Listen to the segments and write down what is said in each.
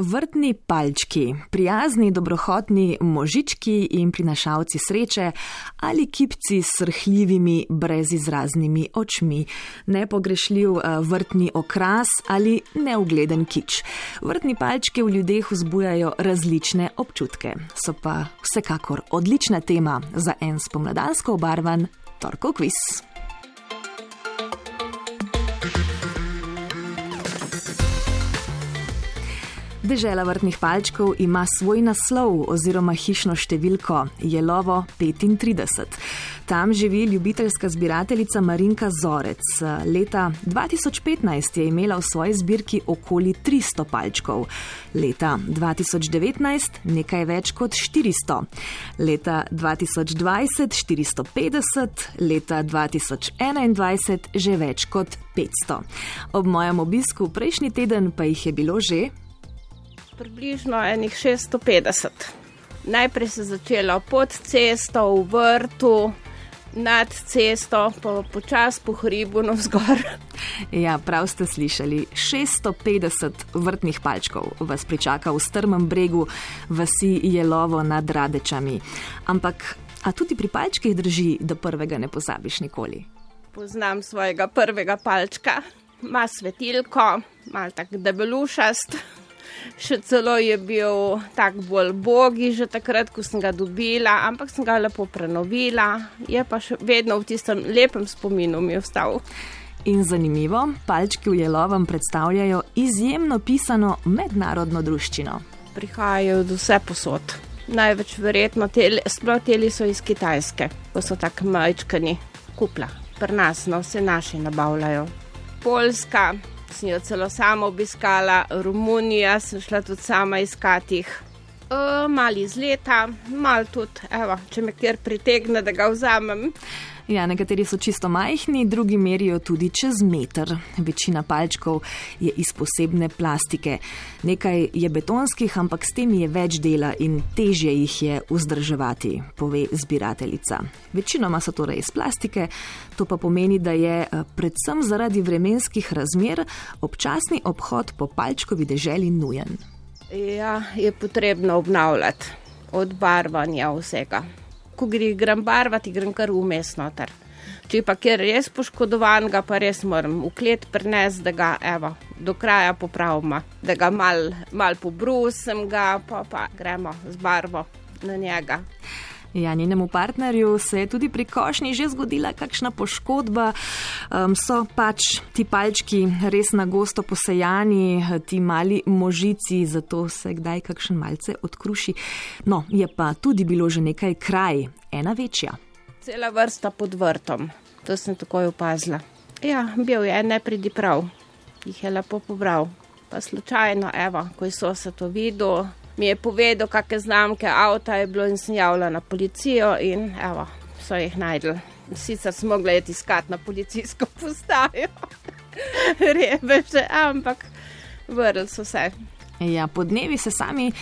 Vrtni palčki, prijazni, dobrohotni možički in prinašalci sreče ali kipci s srhljivimi, brezizraznimi očmi, nepogrešljiv eh, vrtni okras ali neugleden kič. Vrtni palčki v ljudeh vzbujajo različne občutke, so pa vsekakor odlična tema za en spomladansko obarvan torkov kviz. Dežela vrtnih palčkov ima svoj naslov oziroma hišno številko Jelovo 35. Tam živi ljubiteljska zbirateljica Marinka Zorec. Leta 2015 je imela v svoji zbirki okoli 300 palčkov, leta 2019 nekaj več kot 400, leta 2020 450, leta 2021 že več kot 500. Ob mojem obisku prejšnji teden pa jih je bilo že približno enih 650. Najprej se je začelo pod cesto, v vrtu, nad cesto, pa počas po hribu navzgor. Ja, prav ste slišali, 650 vrtnih palčkov vas pričaka v strmem bregu vasi Jelovo nad Radečami. Ampak, a tudi pri palčkih drži, da prvega ne pozabiš nikoli? Poznam svojega prvega palčka, ima svetilko, malo tako debelušast še celo je bil tako bolj bogi, že takrat, ko sem ga dobila, ampak sem ga lepo prenovila, je pa še vedno v tistem lepem spominu mi ostal. In zanimivo, palčki v Jelovem predstavljajo izjemno pisano mednarodno druščino. Prihajajo od vse posod. Največ verjetno, sploh teli so iz Kitajske, ko so tako majčkani, kupla. Pri nas no, vse naši nabavljajo. Poljska, sem jo celo sama obiskala, Romunija sem šla tudi sama iskati. Uh, mali iz leta, mal tudi, evo, če me kjer pritegne, da ga vzamem. Ja, nekateri so čisto majhni, drugi merijo tudi čez meter. Večina palčkov je iz posebne plastike. Nekaj je betonskih, ampak s tem je več dela in težje jih je vzdrževati, pove zbirateljica. Večinoma so torej iz plastike, to pa pomeni, da je eh, predvsem zaradi vremenskih razmer občasni obhod po palčkovi deželi nujen. Ja, je potrebno obnavljati od barvanja vsega ko gre grem barvati, grem kar vmes noter. Če pa kjer res poškodovan, ga pa res moram v klet prenesti, da ga evo, do kraja popravimo, da ga mal, mal pobrusem, ga pa, pa gremo z barvo na njega. Ja, njenemu partnerju se je tudi pri košnji že zgodila kakšna poškodba. Um, so pač ti palčki res na gosto posejani, ti mali možici, zato se kdaj kakšen malce odkruši. No, je pa tudi bilo že nekaj kraj, ena večja. Cela vrsta pod vrtom, to sem takoj opazila. Ja, bil je nepridiprav, jih je lepo pobral. Pa slučajno, evo, ko so se to videli mi je povedal, kakšne znamke avta je bilo in sem javila na policijo in evo, so jih najdel. Sicer smo mogli iskati na policijsko postajo, rebeže, ampak vrl so se. Ja, po dnevi se sami.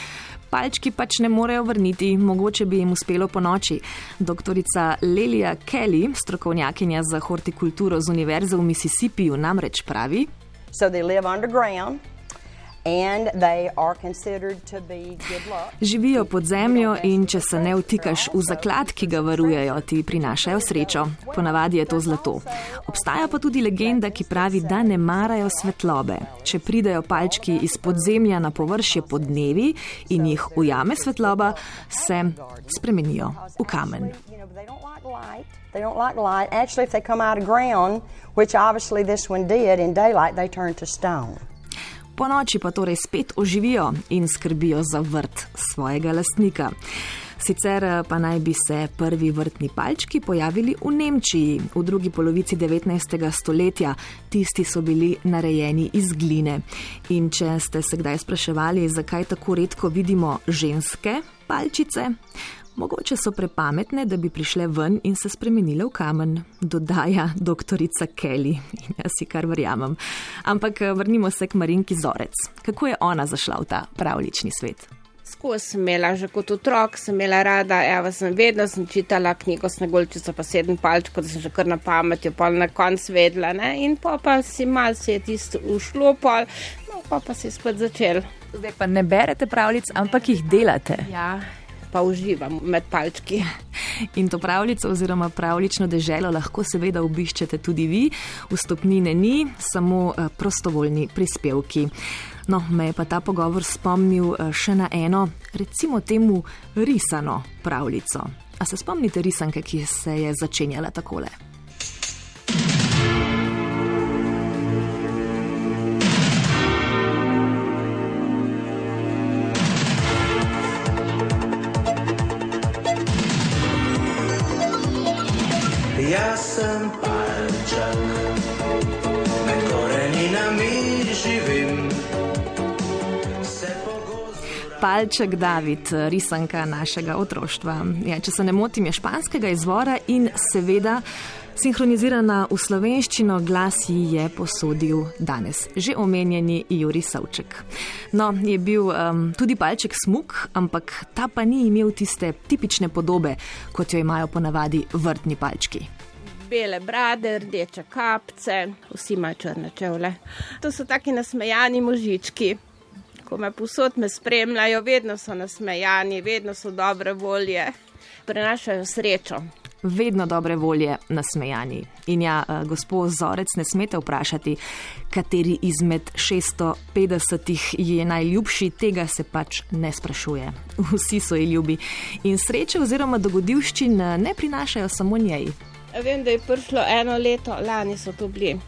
Palčki pač ne morejo vrniti, mogoče bi jim uspelo po noči. Doktorica Lelija Kelly, strokovnjakinja za hortikulturo z Univerze v Mississippiju, namreč pravi: So they live underground. Živijo pod zemljo in če se ne vtikaš v zaklad, ki ga varujejo, ti prinašajo srečo. Ponavadi je to zlato. Obstaja pa tudi legenda, ki pravi, da ne marajo svetlobe. Če pridejo palčki iz podzemlja na površje pod dnevi in jih ujame svetloba, se spremenijo v kamen. They don't like light. Actually, if they come out of ground, which obviously this one did in daylight, they turn to stone po noči pa torej spet oživijo in skrbijo za vrt svojega lastnika. Sicer eh, pa naj bi se prvi vrtni palčki pojavili v Nemčiji v drugi polovici 19. stoletja. Tisti so bili narejeni iz gline. In če ste se kdaj spraševali, zakaj tako redko vidimo ženske palčice, Mogoče so prepametne, da bi prišle ven in se spremenile v kamen, dodaja doktorica Kelly. In jaz si kar verjamem. Ampak eh, vrnimo se k Marinki Zorec. Kako je ona zašla v ta pravlični svet? Skozi sem imela že kot otrok, sem imela rada, evo sem vedno sem čitala knjigo Snegolčica pa sedem palčkov, da sem že kar na pamet, jo pa na konc vedla, ne? in pa pa si mal se je tisto ušlo, pol, no pa pa si spet začel Zdaj pa ne berete pravljic, ampak jih delate. Ja, pa uživam med palčki. In to pravljico oziroma pravlično deželo lahko seveda obiščete tudi vi. Vstopnine ni, samo eh, prostovoljni prispevki. No, me je pa ta pogovor spomnil eh, še na eno, recimo temu risano pravljico. A se spomnite risanke, ki se je začenjala takole? Jaz sem palček, med koreninami živim. Palček David, risanka našega otroštva. Ja, če se ne motim, je španskega izvora in seveda sinhronizirana v slovenščino glas ji je posodil danes že omenjeni Juri Savček. No, je bil um, tudi palček smuk, ampak ta pa ni imel tiste tipične podobe, kot jo imajo ponavadi vrtni palčki. Bele brade, rdeče kapce, vsi imajo črne čevlje. To so taki nasmejani možički. Ko me posod me spremljajo, vedno so nasmejani, vedno so dobre volje, prenašajo srečo. Vedno dobre volje nasmejani. In ja, eh, gospod Zorec, ne smete vprašati, kateri izmed 650 je najljubši, tega se pač ne sprašuje. Vsi so ji ljubi. In sreče oziroma dogodivščin eh, ne prinašajo samo njej. Vem, da je prišlo eno leto, lani so to bili,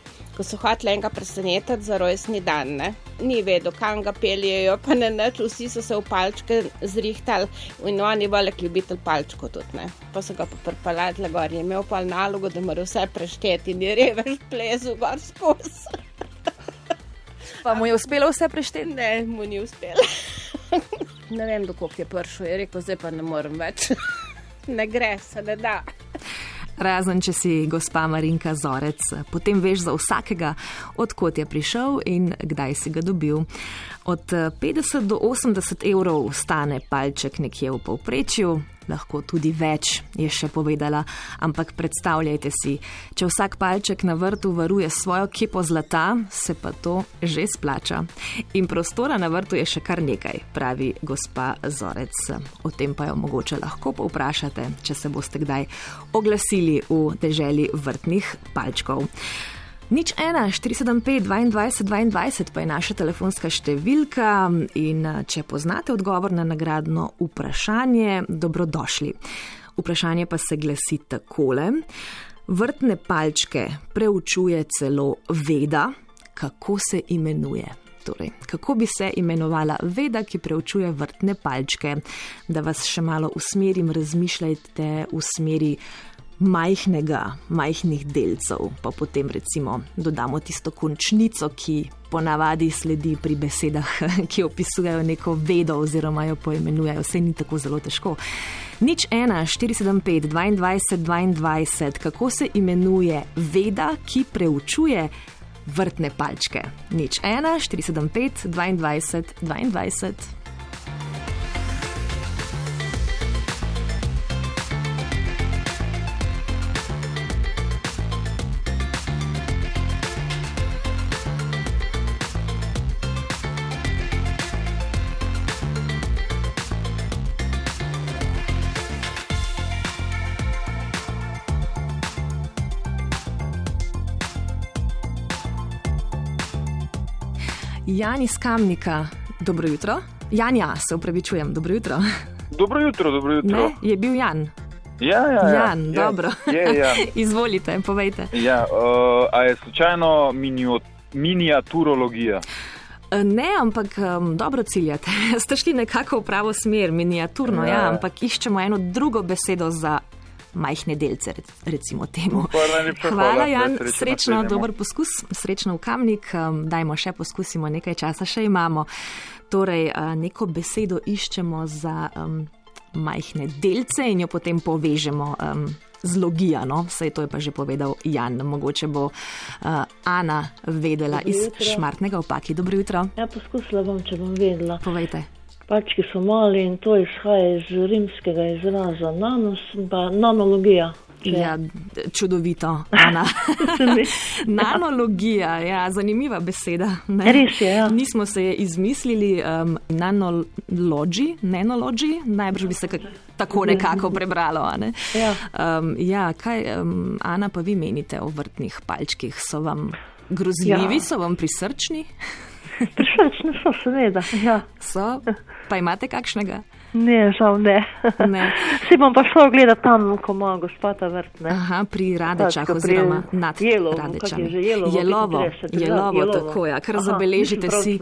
ko so hoteli enega presenetiti za rojstni dan. Ne? Ni vedel, kam ga peljejo, pa ne nič, vsi so se v palčke zrihtali in on je velik ljubitelj palčko tudi. Ne? Pa so ga pa prpalali gor, je imel pa nalogo, da mora vse prešteti in je revež plezu gor skozi. Pa mu je uspelo vse prešteti? Ne, mu ni uspelo. ne vem, dokop je prišel, je rekel, zdaj pa ne morem več. ne gre, se ne da. Razen, če si gospa Marinka Zorec, potem veš za vsakega, odkot je prišel in kdaj si ga dobil. Od 50 do 80 evrov stane palček nekje v povprečju, lahko tudi več, je še povedala. Ampak predstavljajte si, če vsak palček na vrtu varuje svojo kepo zlata, se pa to že splača. In prostora na vrtu je še kar nekaj, pravi gospa Zorec. O tem pa jo mogoče lahko povprašate, če se boste kdaj oglasili v deželi vrtnih palčkov. Nič ena, 475, 22, 22 pa je naša telefonska številka in če poznate odgovor na nagradno vprašanje, dobrodošli. Vprašanje pa se glasi takole. Vrtne palčke preučuje celo veda, kako se imenuje. Torej, kako bi se imenovala veda, ki preučuje vrtne palčke? Da vas še malo usmerim, razmišljajte v smeri majhnega, majhnih delcev, pa potem recimo dodamo tisto končnico, ki ponavadi sledi pri besedah, ki opisujejo neko vedo oziroma jo poimenujejo. Vse ni tako zelo težko. Nič 1, 475, 22, 22, kako se imenuje veda, ki preučuje vrtne palčke. Nič 1, 475, 22, 22. Jan iz Kamnika, dobro jutro. Janja, se upravičujem, dobro jutro. Dobro jutro, dobro jutro. Ne, je bil Jan. Ja, ja, ja. Jan, je, dobro. Je, ja. Izvolite, povejte. ja, uh, a je slučajno minio, miniaturologija? Ne, ampak um, dobro ciljate. Ste šli nekako v pravo smer, miniaturno, ja. Ja. ja, ampak iščemo eno drugo besedo za majhne delce, rec- recimo temu. Hvala, Jan, srečno dober poskus, srečno v kamnik. Um, dajmo še poskusimo, nekaj časa še imamo. Torej, uh, neko besedo iščemo za um, majhne delce in jo potem povežemo. Um, Z logijano, vse to je pa že povedal Jan, mogoče bo uh, Ana vedela Dobro iz jutro. Šmartnega opaki. Dobro jutro, Ja, poskusila bom, če bom vedela. povejte. Pački so mali in to izhaja iz rimskega izraza nanos, pa nanologija. če Ja, čudovito, Ana. Nanologija, ja, zanimiva beseda. Ne? Res je, ja. Nismo se je izmislili, um, nanologi, nanologi, najbrž bi se kak, tako nekako prebralo. Ne? Ja. Um, ja, kaj, um, Ana, pa vi menite o vrtnih palčkih? So vam grozljivi, Ja. so vam prisrčni? Prišlečne so, seveda. Ja. So, pa imate kakšnega? Ne, žal ne. Ne. Si bom pa šel gledati tam, ko ima gospoda vrt. Ne? Aha, pri Radečah Tako, pri oziroma nad Jelovu, Radečami. je Jelovo, Jelovo, 35, ja, jelovo, Jelovo. tako ja, kar Aha, zabeležite si.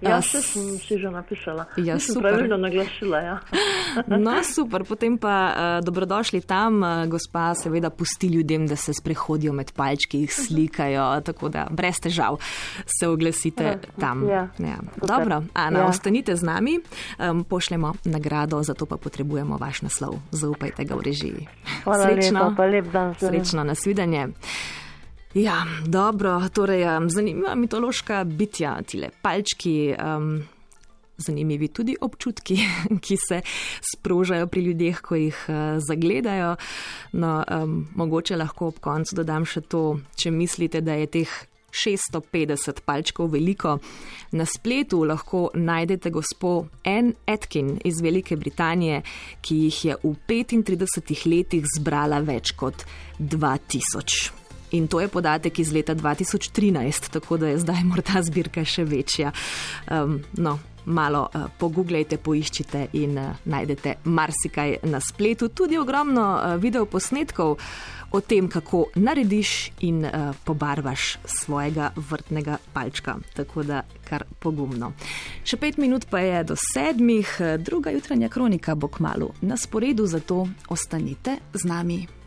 Ja, vse sem si že napisala. Ja, Nisem super. pravilno naglasila, ja. No, super, potem pa uh, dobrodošli tam. Uh, gospa seveda pusti ljudem, da se sprehodijo med palčki, jih slikajo, tako da brez težav se oglasite tam. ja, Ja. super. Dobro, Ana, Ja. ostanite z nami, um, pošljemo nagrado, zato pa potrebujemo vaš naslov. Zaupajte ga v režiji. Hvala Srečno. lepa, pa lep dan. zdravje. Srečno, nasvidenje. Ja, dobro, torej zanimiva mitološka bitja, tile palčki. Um, Zanimivi tudi občutki, ki se sprožajo pri ljudeh, ko jih uh, zagledajo. No, um, mogoče lahko ob koncu dodam še to, če mislite, da je teh 650 palčkov veliko. Na spletu lahko najdete gospo Anne Atkin iz Velike Britanije, ki jih je v 35 letih zbrala več kot 2000. In to je podatek iz leta 2013, tako da je zdaj morda zbirka še večja. Um, no, malo uh, pogooglejte, poiščite in uh, najdete marsikaj na spletu, tudi ogromno uh, videoposnetkov o tem, kako narediš in uh, pobarvaš svojega vrtnega palčka. Tako da kar pogumno. Še pet minut pa je do sedmih, druga jutranja kronika bo k malu na sporedu, zato ostanite z nami.